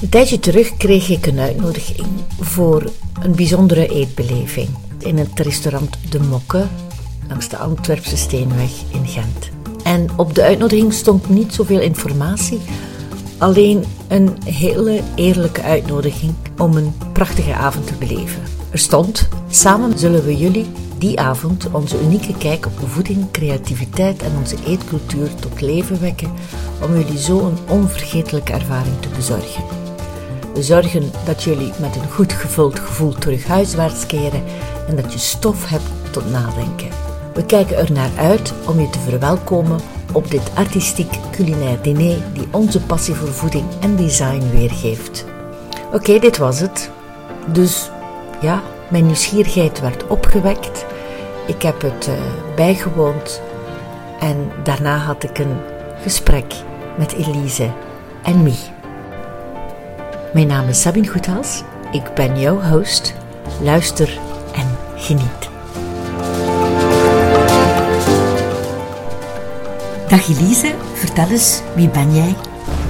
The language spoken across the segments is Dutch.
Een tijdje terug kreeg ik een uitnodiging voor een bijzondere eetbeleving in het restaurant De Mokke langs de Antwerpse Steenweg in Gent. En op de uitnodiging stond niet zoveel informatie, alleen een hele eerlijke uitnodiging om een prachtige avond te beleven. Er stond: Samen zullen we jullie die avond onze unieke kijk op voeding, creativiteit en onze eetcultuur tot leven wekken om jullie zo een onvergetelijke ervaring te bezorgen. We zorgen dat jullie met een goed gevuld gevoel terug huiswaarts keren en dat je stof hebt tot nadenken. We kijken er naar uit om je te verwelkomen op dit artistiek culinair diner die onze passie voor voeding en design weergeeft. Oké, dit was het. Dus ja, mijn nieuwsgierigheid werd opgewekt. Ik heb het uh, bijgewoond en daarna had ik een gesprek met Elise en Mie. Mijn naam is Sabine Goethals. Ik ben jouw host. Luister en geniet. Dag Elise, vertel eens, wie ben jij?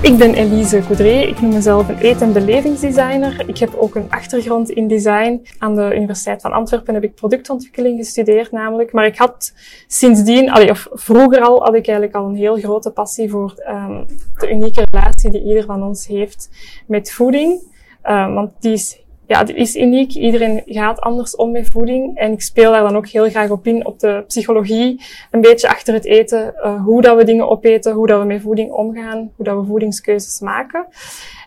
Ik ben Elise Coudré. Ik noem mezelf een eet- en belevingsdesigner. Ik heb ook een achtergrond in design. Aan de Universiteit van Antwerpen heb ik productontwikkeling gestudeerd namelijk. Maar ik had sindsdien, of vroeger al, had ik eigenlijk al een heel grote passie voor um, de unieke relatie die ieder van ons heeft met voeding. Um, want die is ja, het is uniek. Iedereen gaat anders om met voeding. En ik speel daar dan ook heel graag op in, op de psychologie. Een beetje achter het eten. Uh, hoe dat we dingen opeten, hoe dat we met voeding omgaan, hoe dat we voedingskeuzes maken.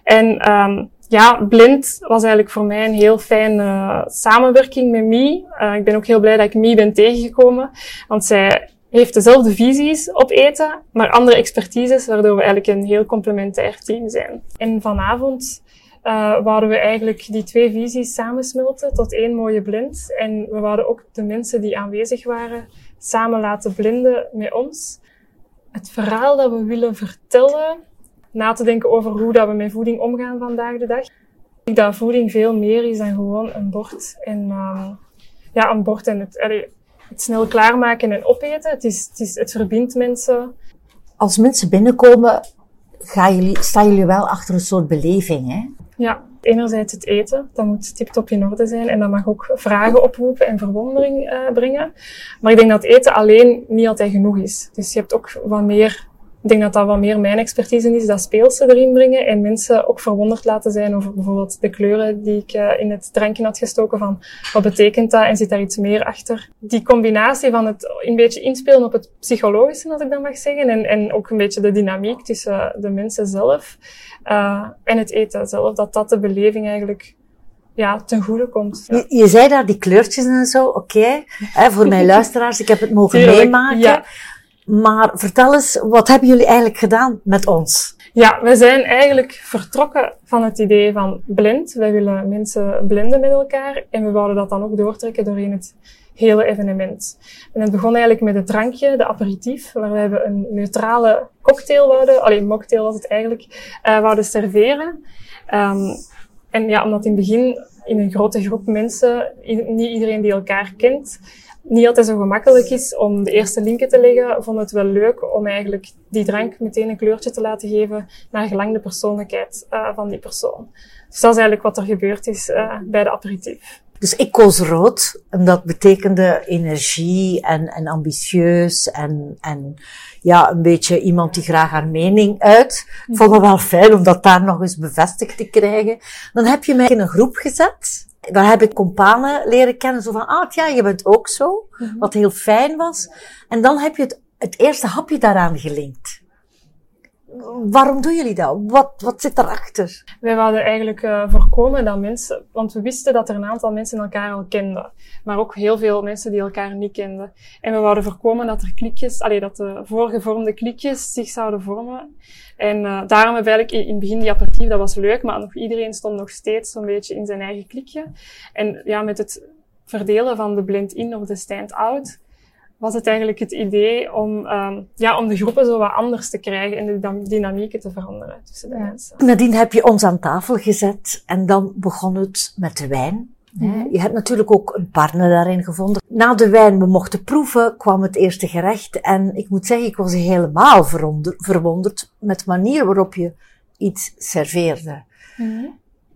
En um, ja, Blind was eigenlijk voor mij een heel fijne samenwerking met Mie. Uh, ik ben ook heel blij dat ik Mie ben tegengekomen. Want zij heeft dezelfde visies op eten, maar andere expertises, waardoor we eigenlijk een heel complementair team zijn. En vanavond uh, wouden we eigenlijk die twee visies samensmelten tot één mooie blind. En we wouden ook de mensen die aanwezig waren samen laten blinden met ons. Het verhaal dat we willen vertellen, na te denken over hoe dat we met voeding omgaan vandaag de dag. Ik dat voeding veel meer is dan gewoon een bord en uh, ja, een bord en het, het snel klaarmaken en opeten. Het, is, het, is, het verbindt mensen. Als mensen binnenkomen, jullie, staan jullie wel achter een soort beleving, hè? Ja, enerzijds het eten, dat moet tip-top in orde zijn en dat mag ook vragen oproepen en verwondering uh, brengen. Maar ik denk dat eten alleen niet altijd genoeg is. Dus je hebt ook wat meer ik denk dat dat wat meer mijn expertise is, dat speelse erin brengen en mensen ook verwonderd laten zijn over bijvoorbeeld de kleuren die ik uh, in het drankje had gestoken van wat betekent dat en zit daar iets meer achter. Die combinatie van het een beetje inspelen op het psychologische, als ik dan mag zeggen, en, en ook een beetje de dynamiek tussen de mensen zelf uh, en het eten zelf, dat dat de beleving eigenlijk ja, ten goede komt. Ja. Je, je, zei daar die kleurtjes en zo, oké. Okay. voor mijn luisteraars, ik heb het mogen Tuurlijk, meemaken. Ja. Maar vertel eens, wat hebben jullie eigenlijk gedaan met ons? Ja, we zijn eigenlijk vertrokken van het idee van blind. Wij willen mensen blinden met elkaar en we wouden dat dan ook doortrekken doorheen het hele evenement. En het begon eigenlijk met het drankje, de aperitief, waar we een neutrale cocktail wouden, alleen mocktail was het eigenlijk, uh, wouden serveren. Um, en ja, omdat in het begin in een grote groep mensen, niet iedereen die elkaar kent, niet altijd zo gemakkelijk is om de eerste linken te leggen, vond het wel leuk om eigenlijk die drank meteen een kleurtje te laten geven naar gelang de persoonlijkheid uh, van die persoon. Dus dat is eigenlijk wat er gebeurd is uh, bij de aperitief. Dus ik koos rood, en dat betekende energie en, en ambitieus en, en ja, een beetje iemand die graag haar mening uit. Ik vond het wel fijn om dat daar nog eens bevestigd te krijgen. Dan heb je mij in een groep gezet daar heb ik companen leren kennen, zo van, ah ja, je bent ook zo, mm-hmm. wat heel fijn was. En dan heb je het, het eerste hapje daaraan gelinkt. Waarom doen jullie dat? Wat, wat zit daarachter? Wij wilden eigenlijk uh, voorkomen dat mensen, want we wisten dat er een aantal mensen elkaar al kenden, maar ook heel veel mensen die elkaar niet kenden. En we wilden voorkomen dat er klikjes, allee, dat de voorgevormde klikjes zich zouden vormen. En uh, daarom hebben we eigenlijk in, in het begin die aperitief, dat was leuk, maar nog iedereen stond nog steeds zo'n beetje in zijn eigen klikje. En ja, met het verdelen van de blend-in of de stand-out, was het eigenlijk het idee om, um, ja, om de groepen zo wat anders te krijgen en de dynamieken te veranderen tussen de mensen. Nadien heb je ons aan tafel gezet en dan begon het met de wijn. Mm-hmm. Je hebt natuurlijk ook een partner daarin gevonden. Na de wijn, we mochten proeven, kwam het eerste gerecht. En ik moet zeggen, ik was helemaal verwonderd met de manier waarop je iets serveerde.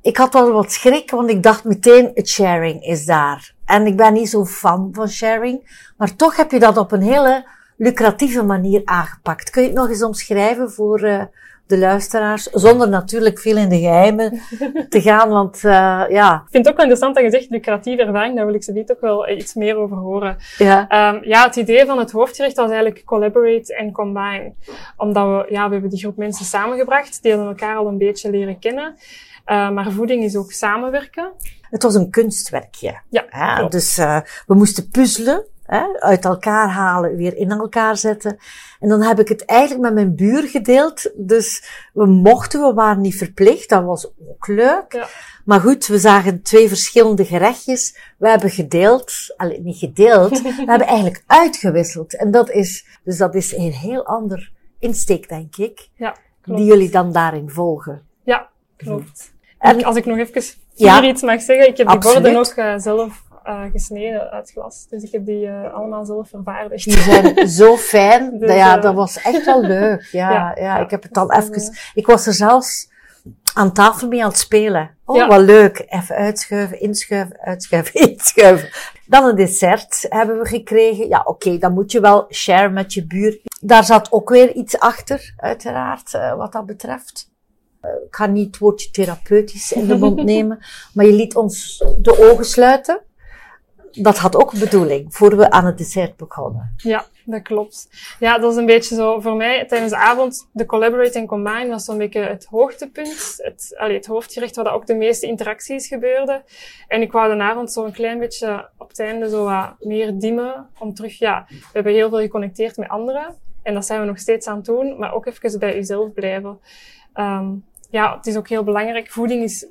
Ik had wel wat schrik, want ik dacht meteen, het sharing is daar. En ik ben niet zo fan van sharing, maar toch heb je dat op een hele lucratieve manier aangepakt. Kun je het nog eens omschrijven voor uh, de luisteraars, zonder natuurlijk veel in de geheimen te gaan, want uh, ja. Ik vind het ook wel interessant dat je zegt lucratieve ervaring, daar wil ik ze niet ook wel iets meer over horen. Ja. Um, ja, het idee van het hoofdgerecht was eigenlijk collaborate en combine. Omdat we, ja, we hebben die groep mensen samengebracht, die hadden elkaar al een beetje leren kennen. Uh, maar voeding is ook samenwerken. Het was een kunstwerkje. Ja, dus uh, we moesten puzzelen hè, uit elkaar halen, weer in elkaar zetten. En dan heb ik het eigenlijk met mijn buur gedeeld. Dus we mochten, we waren niet verplicht. Dat was ook leuk. Ja. Maar goed, we zagen twee verschillende gerechtjes. We hebben gedeeld, alleen niet gedeeld, we hebben eigenlijk uitgewisseld. En dat is, dus dat is een heel ander insteek, denk ik. Ja, klopt. Die jullie dan daarin volgen. Ja, klopt. En- als ik nog even Ja. hier iets mag zeggen, ik heb die borden ook uh, zelf uh, gesneden uit glas. Dus ik heb die uh, allemaal zelf vervaardigd. Die zijn zo fijn. Dus, ja, eh, dat was echt wel leuk. Ja, ja, Ja, ik heb het al even... Ik was er zelfs aan tafel mee aan het spelen. Oh, Ja. wat leuk. Even uitschuiven, inschuiven, uitschuiven, inschuiven. Dan een dessert hebben we gekregen. Ja, oké, dan moet je wel share met je buur. Daar zat ook weer iets achter, uiteraard, eh, wat dat betreft. Eh, ik ga niet het woordje therapeutisch in de mond nemen, maar je liet ons de ogen sluiten. Dat had ook bedoeling, voor we aan het dessert begonnen. Ja, dat klopt. Ja, dat is een beetje zo voor mij tijdens de avond. De Collaborate Combine was zo'n beetje het hoogtepunt. Het, allee, het hoofdgerecht waar ook de meeste interacties gebeurden. En ik wou de avond zo een klein beetje op het einde zo wat meer dimmen. Om terug, ja, we hebben heel veel geconnecteerd met anderen. En dat zijn we nog steeds aan het doen. Maar ook even bij uzelf blijven. Um, ja, het is ook heel belangrijk. Voeding is,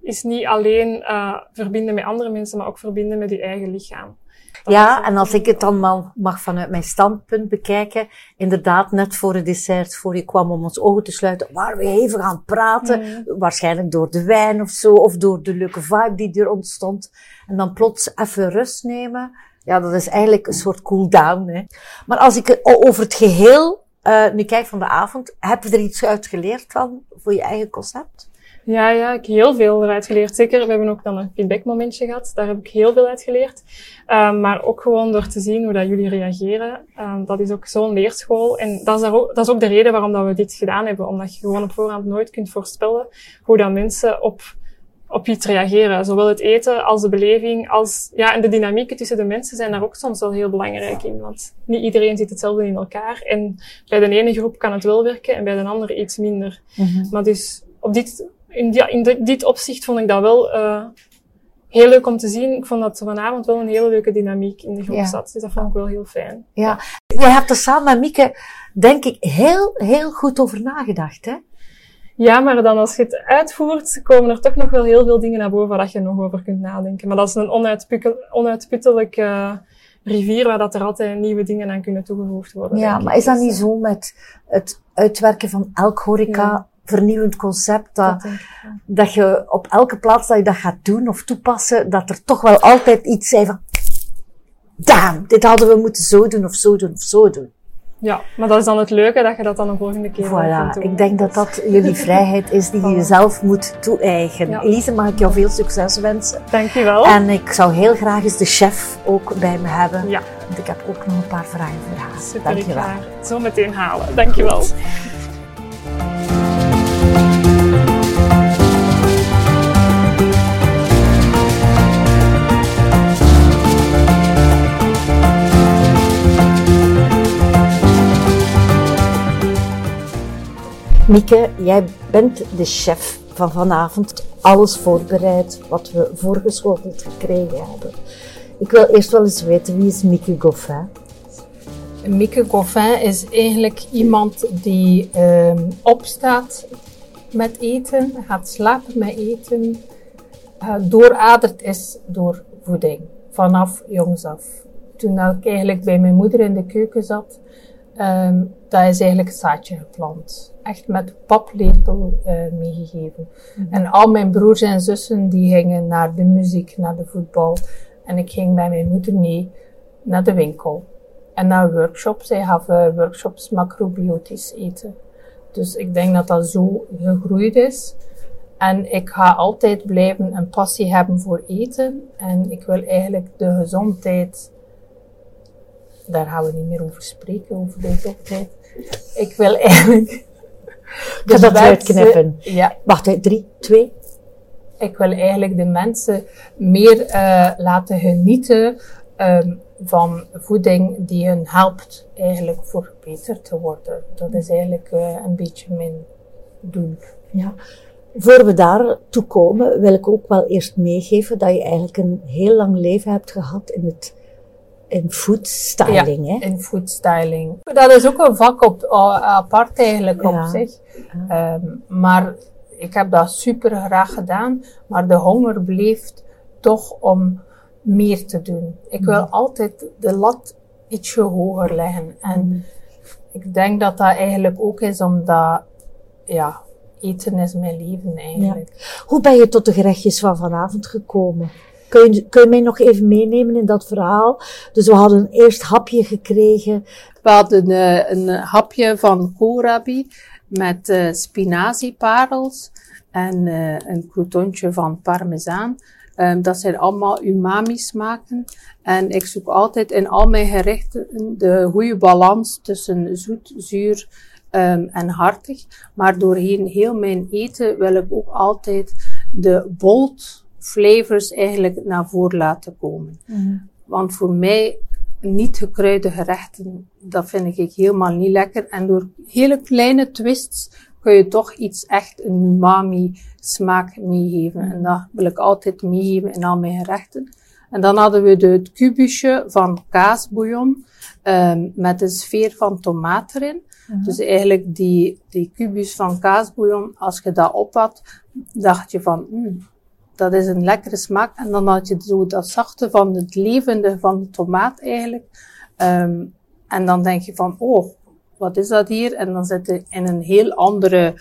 is niet alleen uh, verbinden met andere mensen, maar ook verbinden met je eigen lichaam. Dat Ja, en als ik het dan mal- mag vanuit mijn standpunt bekijken, inderdaad, net voor het dessert, voor je kwam om ons ogen te sluiten, waren we even aan het praten, Mm. waarschijnlijk door de wijn of zo, of door de leuke vibe die er ontstond. En dan plots even rust nemen. Ja, dat is eigenlijk een soort cool-down. Hè. Maar als ik over het geheel uh, nu kijk van de avond, heb je er iets uit geleerd van voor je eigen concept? Ja, ja, ik heb heel veel eruit geleerd. Zeker, we hebben ook dan een feedbackmomentje gehad. Daar heb ik heel veel uit geleerd. Um, maar ook gewoon door te zien hoe dat jullie reageren. Um, dat is ook zo'n leerschool. En dat is, ook, dat is ook de reden waarom dat we dit gedaan hebben. Omdat je gewoon op voorhand nooit kunt voorspellen hoe dat mensen op, op iets reageren. Zowel het eten als de beleving, als, ja, en de dynamieken tussen de mensen zijn daar ook soms wel heel belangrijk in. Want niet iedereen zit hetzelfde in elkaar. En bij de ene groep kan het wel werken en bij de andere iets minder. Maar dus op dit, in, die, in di- dit opzicht vond ik dat wel uh, heel leuk om te zien. Ik vond dat vanavond wel een hele leuke dynamiek in de groep Ja. zat. Dus dat vond ik wel heel fijn. Ja, jij hebt er samen met Mieke, denk ik, heel, heel goed over nagedacht, hè? Ja, maar dan als je het uitvoert, komen er toch nog wel heel veel dingen naar boven waar dat je nog over kunt nadenken. Maar dat is een onuitpukkel- onuitputtelijk uh, rivier waar dat er altijd nieuwe dingen aan kunnen toegevoegd worden. Ja, maar is dat Dus, niet eh, zo met het uitwerken van elk horeca Ja. vernieuwend concept, dat, dat ik dat je op elke plaats dat je dat gaat doen of toepassen, dat er toch wel altijd iets zijn van, damn, dit hadden we moeten zo doen of zo doen of zo doen. Ja, maar dat is dan het leuke dat je dat dan een volgende keer wel Voilà, doen. ik denk dat dat jullie vrijheid is die je jezelf moet toe-eigenen. Ja. Elise, mag ik jou veel succes wensen. Dankjewel. En ik zou heel graag eens de chef ook bij me hebben. Ja, Want ik heb ook nog een paar vragen voor haar. super. Ik Dankjewel. ga haar zo meteen halen. Dankjewel. Mieke, jij bent de chef van vanavond. Alles voorbereid wat we voorgeschoteld gekregen hebben. Ik wil eerst wel eens weten, wie is Mieke Goffin? Mieke Goffin is eigenlijk iemand die ehm, opstaat met eten, gaat slapen met eten, uh, dooraderd is door voeding, vanaf jongs af. Toen ik eigenlijk bij mijn moeder in de keuken zat, um, dat is eigenlijk het zaadje geplant. Echt met paplepel uh, meegegeven. Mm -hmm. En al mijn broers en zussen die gingen naar de muziek, naar de voetbal. En ik ging met mijn moeder mee naar de winkel en naar workshops. Hij gaf uh, workshops macrobiotisch eten. Dus ik denk dat dat zo gegroeid is. En ik ga altijd blijven een passie hebben voor eten. En ik wil eigenlijk de gezondheid. Daar gaan we niet meer over spreken, over de gezondheid. Ik wil eigenlijk. Ik ga dat uitknippen. Ja, Wacht, drie, twee. ik wil eigenlijk de mensen meer eh, laten genieten ehm, van voeding die hen helpt eigenlijk voor beter te worden. Dat is eigenlijk eh, een beetje mijn doel. Ja. Voor we daar toe komen, wil ik ook wel eerst meegeven dat je eigenlijk een heel lang leven hebt gehad in het in food styling. hè? in foodstyling. Dat is ook een vak op, apart eigenlijk Ja. op zich. Ehm, maar ik heb dat super graag gedaan. Maar de honger bleef toch om meer te doen. Ik wil altijd de lat ietsje hoger leggen. En ik denk dat dat eigenlijk ook is omdat, ja, eten is mijn leven eigenlijk. Hoe ben je tot de gerechtjes van vanavond gekomen? Kun je, kun je mij nog even meenemen in dat verhaal? Dus we hadden een eerst hapje gekregen. We hadden eh, een hapje van koolrabi met eh spinazieparels en eh, een croutonnetje van parmezaan. Ehm, dat zijn allemaal umami smaken. En ik zoek altijd in al mijn gerechten de goede balans tussen zoet, zuur ehm, en hartig. Maar doorheen heel mijn eten wil ik ook altijd de bold flavors eigenlijk naar voren laten komen. Want voor mij niet gekruide gerechten, dat vind ik helemaal niet lekker. En door hele kleine twists kun je toch iets echt een umami smaak meegeven. En dat wil ik altijd meegeven in al mijn gerechten. En dan hadden we de, het kubusje van kaasbouillon ehm, met een sfeer van tomaat erin. Dus eigenlijk die, die kubus van kaasbouillon, als je dat op had, dacht je van, mm, dat is een lekkere smaak. En dan had je zo dat zachte van het levende van de tomaat eigenlijk. Ehm, en dan denk je van, oh, wat is dat hier? En dan zit je in een heel andere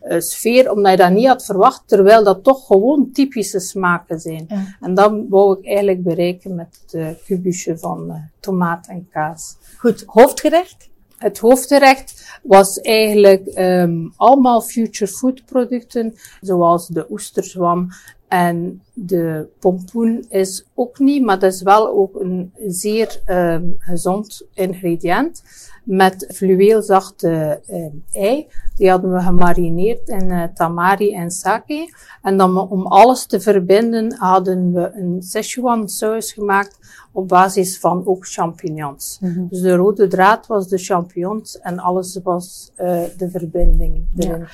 eh, sfeer, omdat je dat niet had verwacht, terwijl dat toch gewoon typische smaken zijn. Ja. En dat wou ik eigenlijk bereiken met het kubusje van eh, tomaat en kaas. Goed, hoofdgerecht? Het hoofdgerecht was eigenlijk ehm, allemaal future food producten, zoals de oesterzwam en de pompoen is ook niet, maar dat is wel ook een zeer ehm, gezond ingrediënt. Met fluweelzachte ehm, ei. Die hadden we gemarineerd in eh, tamari en sake. En dan om alles te verbinden hadden we een Szechuan saus gemaakt op basis van ook champignons. Dus de rode draad was de champignons en alles was eh, de verbinding erin.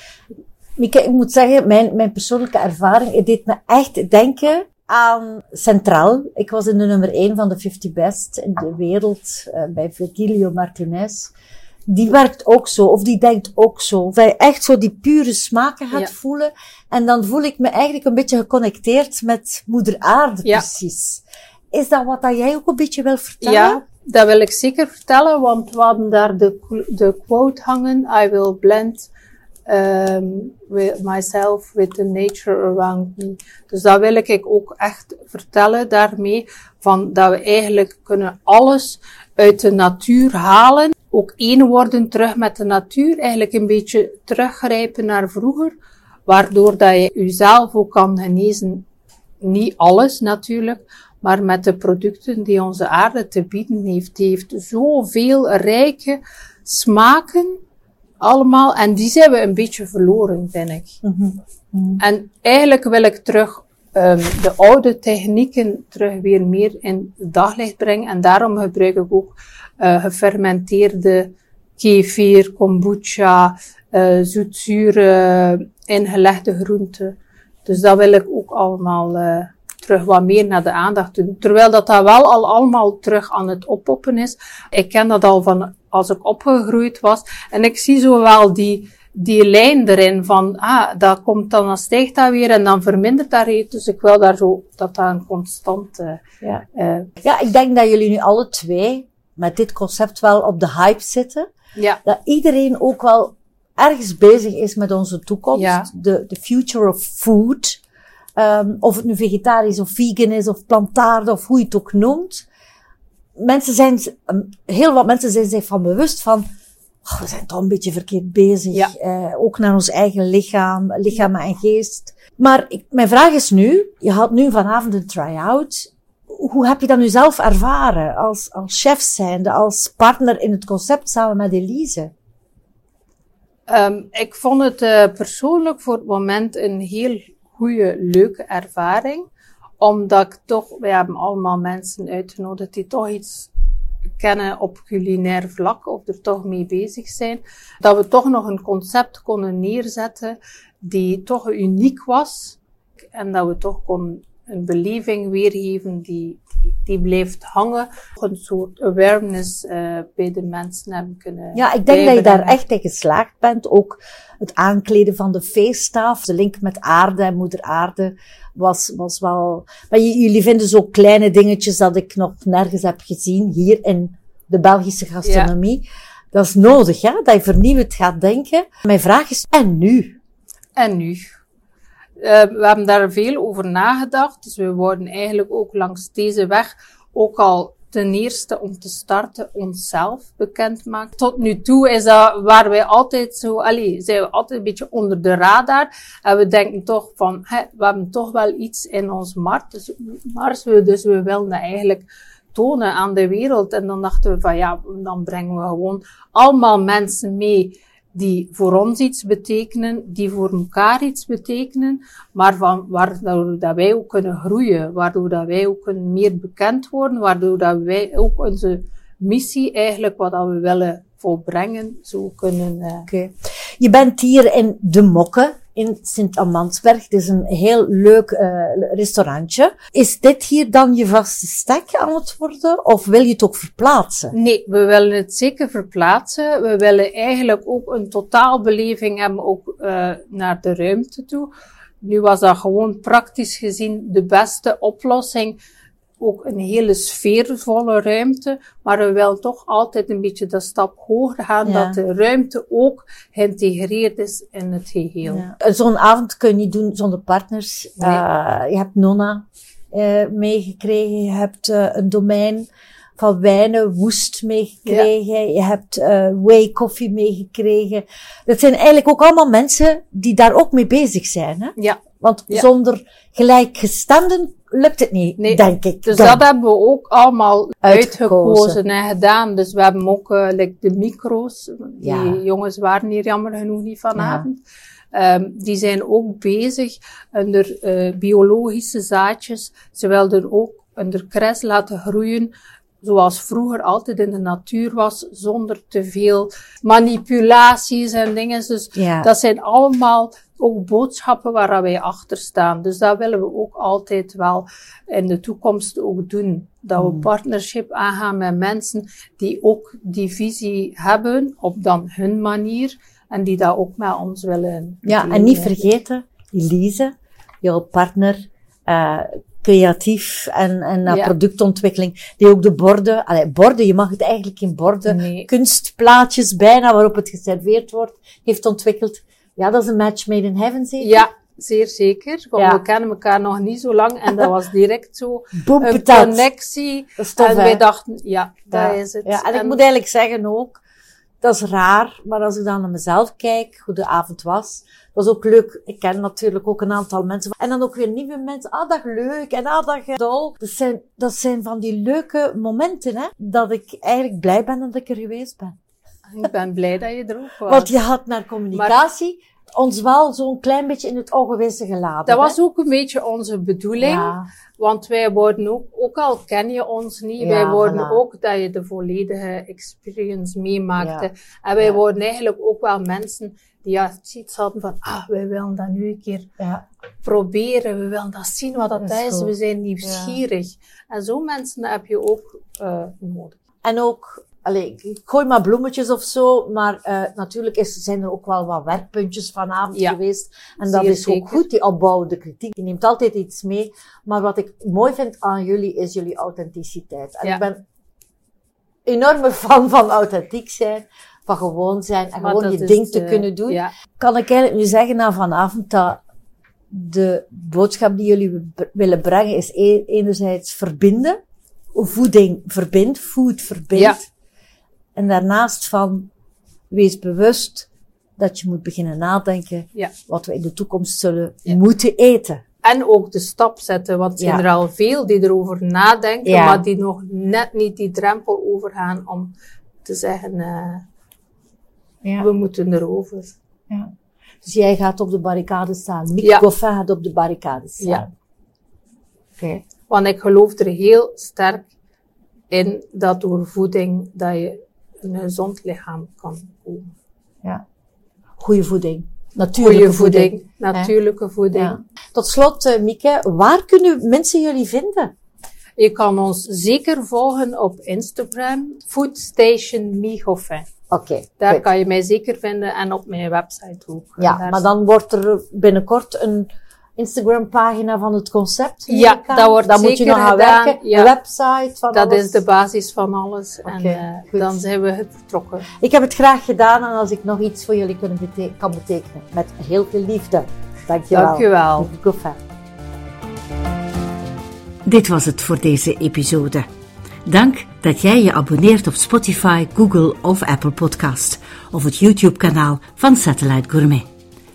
Ik moet zeggen, mijn, mijn persoonlijke ervaring, het deed me echt denken aan Centraal. Ik was in de nummer 1 van de 50 Best in de wereld eh, bij Virgilio Martinez. Die werkt ook zo, of die denkt ook zo. Of hij echt zo die pure smaken gaat Ja. voelen. En dan voel ik me eigenlijk een beetje geconnecteerd met Moeder Aarde, Ja. precies. Is dat wat dat jij ook een beetje wil vertellen? Ja, dat wil ik zeker vertellen, want we hadden daar de, de quote hangen, I will blend um, with myself with the nature around me. Dus dat wil ik ook echt vertellen daarmee, van dat we eigenlijk kunnen alles uit de natuur halen, ook één worden terug met de natuur, eigenlijk een beetje teruggrijpen naar vroeger, waardoor dat je jezelf ook kan genezen niet alles natuurlijk, maar met de producten die onze aarde te bieden heeft. Die heeft zoveel rijke smaken, allemaal, en die zijn we een beetje verloren, vind ik. En eigenlijk wil ik terug um, de oude technieken terug weer meer in het daglicht brengen, en daarom gebruik ik ook uh, gefermenteerde kefir, kombucha, uh, zoetzure, ingelegde groenten. Dus dat wil ik ook allemaal uh, terug wat meer naar de aandacht doen. Terwijl dat, dat wel al allemaal terug aan het oppoppen is. Ik ken dat al van als ik opgegroeid was. En ik zie zo wel die, die lijn erin van, ah, dat komt dan, dan stijgt dat weer en dan vermindert dat weer. Dus ik wil daar zo, dat dat een constante... Ja. Uh, ja, ik denk dat jullie nu alle twee met dit concept wel op de hype zitten. Ja. Dat iedereen ook wel ergens bezig is met onze toekomst. Ja. De, de future of food. Um, of het nu vegetarisch of vegan is of plantaardig of hoe je het ook noemt. Mensen zijn, heel wat mensen zijn zich van bewust van, oh, we zijn toch een beetje verkeerd bezig. Ja. Eh, ook naar ons eigen lichaam, lichaam en geest. Maar ik, mijn vraag is nu, je had nu vanavond een try-out. Hoe heb je dat nu zelf ervaren als, als chef zijnde, als partner in het concept samen met Elise? Um, ik vond het uh, persoonlijk voor het moment een heel goede, leuke ervaring. Omdat ik toch, wij hebben allemaal mensen uitgenodigd die toch iets kennen op culinair vlak of er toch mee bezig zijn. Dat we toch nog een concept konden neerzetten die toch uniek was. En dat we toch kon een beleving weergeven die, die, blijft hangen. Een soort awareness uh, bij de mensen hebben kunnen Ja, ik denk dat je daar echt in geslaagd bent. Ook het aankleden van de feeststaf, de link met aarde en moeder aarde was, was wel... Maar jullie vinden zo kleine dingetjes dat ik nog nergens heb gezien hier in de Belgische gastronomie. Ja. Dat is nodig, hè? dat je vernieuwend gaat denken. Mijn vraag is, en nu? En nu? Uh, we hebben daar veel over nagedacht. Dus we worden eigenlijk ook langs deze weg ook al ten eerste om te starten onszelf bekendmaken. Tot nu toe is dat waar wij altijd zo, allee, zijn we altijd een beetje onder de radar. En we denken toch van, hè, we hebben toch wel iets in ons mars. Dus, mars, dus we willen dat eigenlijk tonen aan de wereld. En dan dachten we van, ja, dan brengen we gewoon allemaal mensen mee die voor ons iets betekenen, die voor elkaar iets betekenen, maar van, waardoor dat wij ook kunnen groeien, waardoor dat wij ook kunnen meer bekend worden, waardoor dat wij ook onze missie eigenlijk, wat dat we willen volbrengen, zo kunnen... Uh... Je bent hier in De Mokke, in Sint-Amandsberg. Het is een heel leuk uh, restaurantje. Is dit hier dan je vaste stek aan het worden? Of wil je het ook verplaatsen? Nee, we willen het zeker verplaatsen. We willen eigenlijk ook een totaalbeleving hebben, ook uh, naar de ruimte toe. Nu was dat gewoon praktisch gezien de beste oplossing ook een hele sfeervolle ruimte, maar we willen toch altijd een beetje de stap hoger gaan, ja. dat de ruimte ook geïntegreerd is in het geheel. Ja. Zo'n avond kun je niet doen zonder partners. Nee. Uh, je hebt Nonna uh, meegekregen, je hebt uh, een domein van wijnen, woest meegekregen. Ja. Je hebt uh, Way Coffee meegekregen. Dat zijn eigenlijk ook allemaal mensen die daar ook mee bezig zijn. Hè? Ja. Want ja. zonder gelijkgestemden lukt het niet, nee, denk ik. Dus dan. dat hebben we ook allemaal uitgekozen, en gedaan. Dus we hebben ook uh, like de micro's. Die Ja. jongens waren hier jammer genoeg niet vanavond. Um, die zijn ook bezig onder uh, biologische zaadjes. Ze wilden ook onder kres laten groeien zoals vroeger altijd in de natuur was, zonder te veel manipulaties en dingen. Dus Ja. dat zijn allemaal ook boodschappen waar wij achter staan. Dus dat willen we ook altijd wel in de toekomst ook doen. Dat we partnership aangaan met mensen die ook die visie hebben op dan hun manier en die dat ook met ons willen. Ja, en niet vergeten, Elise, jouw partner, uh, creatief en, en naar Ja. productontwikkeling, die ook de borden, allee, borden, je mag het eigenlijk geen borden, Nee. kunstplaatjes bijna waarop het geserveerd wordt, heeft ontwikkeld. Ja, dat is een match made in heaven, zeker? Ja, zeer zeker. Want Ja. we kennen elkaar nog niet zo lang en dat was direct zo een patat. connectie. Dat is tof, en hè? wij dachten, ja, Ja. dat is het. Ja, en ik moet eigenlijk zeggen ook, dat is raar, maar als ik dan naar mezelf kijk, hoe de avond was, dat was ook leuk. Ik ken natuurlijk ook een aantal mensen. En dan ook weer nieuwe mensen. Ah, dag leuk. En ah, dag dol. Dat zijn, dat zijn van die leuke momenten, hè. Dat ik eigenlijk blij ben dat ik er geweest ben. Ik ben blij dat je er ook was. Want je had naar communicatie ons wel zo'n klein beetje in het ongewisse geladen. dat hè. was ook een beetje onze bedoeling. Ja, Want wij worden ook, ook al ken je ons niet, Ja, wij worden voilà. ook dat je de volledige experience meemaakte. Ja. En wij worden eigenlijk ook wel mensen die ja, iets hadden van, ah, wij willen dat nu een keer ja. proberen, we willen dat zien wat dat Dat is we zijn nieuwsgierig. En zo mensen heb je ook uh, nodig. En ook, allee, ik gooi maar bloemetjes of zo, maar uh, natuurlijk is, zijn er ook wel wat werkpuntjes vanavond Ja, geweest. En dat is ook goed, die opbouwende kritiek. Je neemt altijd iets mee. Maar wat ik mooi vind aan jullie, is jullie authenticiteit. En Ja. ik ben enorme fan van authentiek zijn, van gewoon zijn en Maar gewoon je ding te de- kunnen doen. Ja, Kan ik eigenlijk nu zeggen na vanavond dat de boodschap die jullie willen brengen is e- enerzijds verbinden. Voeding verbindt, food verbindt. Ja. En daarnaast van wees bewust dat je moet beginnen nadenken Ja. wat we in de toekomst zullen Ja. moeten eten. En ook de stap zetten, want er zijn er al veel die erover nadenken, maar die nog net niet die drempel overgaan om te zeggen, eh, Ja. we moeten erover. Ja. Dus jij gaat op de barricade staan. Ja. Goffin gaat op de barricade staan. Ja. Oké. Want ik geloof er heel sterk in dat door voeding dat je een gezond lichaam kan komen. Ja. Goeie voeding. Natuurlijke Goede voeding. voeding, natuurlijke voeding. Ja. Tot slot, eh, Mieke, waar kunnen mensen jullie vinden? Je kan ons zeker volgen op Instagram, Foodstation. Oké. Daar goed. kan je mij zeker vinden en op mijn website ook. Ja, Daar maar dan wordt er binnenkort een Instagram-pagina van het concept. Ja, dat wordt Dan moet je nog gaan gedaan, werken. ja. Een website van Dat alles. is de basis van alles. Oké, en eh, goed. dan zijn we vertrokken. Ik heb het graag gedaan en als ik nog iets voor jullie kunnen bete- kan betekenen, met heel veel liefde. Dankjewel. Dankjewel. Goffin. Dit was het voor deze episode. Dank dat jij je abonneert op Spotify, Google of Apple Podcast of het YouTube-kanaal van Satellite Gourmet.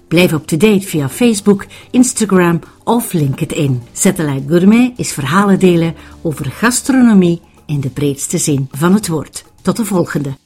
Blijf up-to-date via Facebook, Instagram of LinkedIn. Satellite Gourmet is verhalen delen over gastronomie in de breedste zin van het woord. Tot de volgende.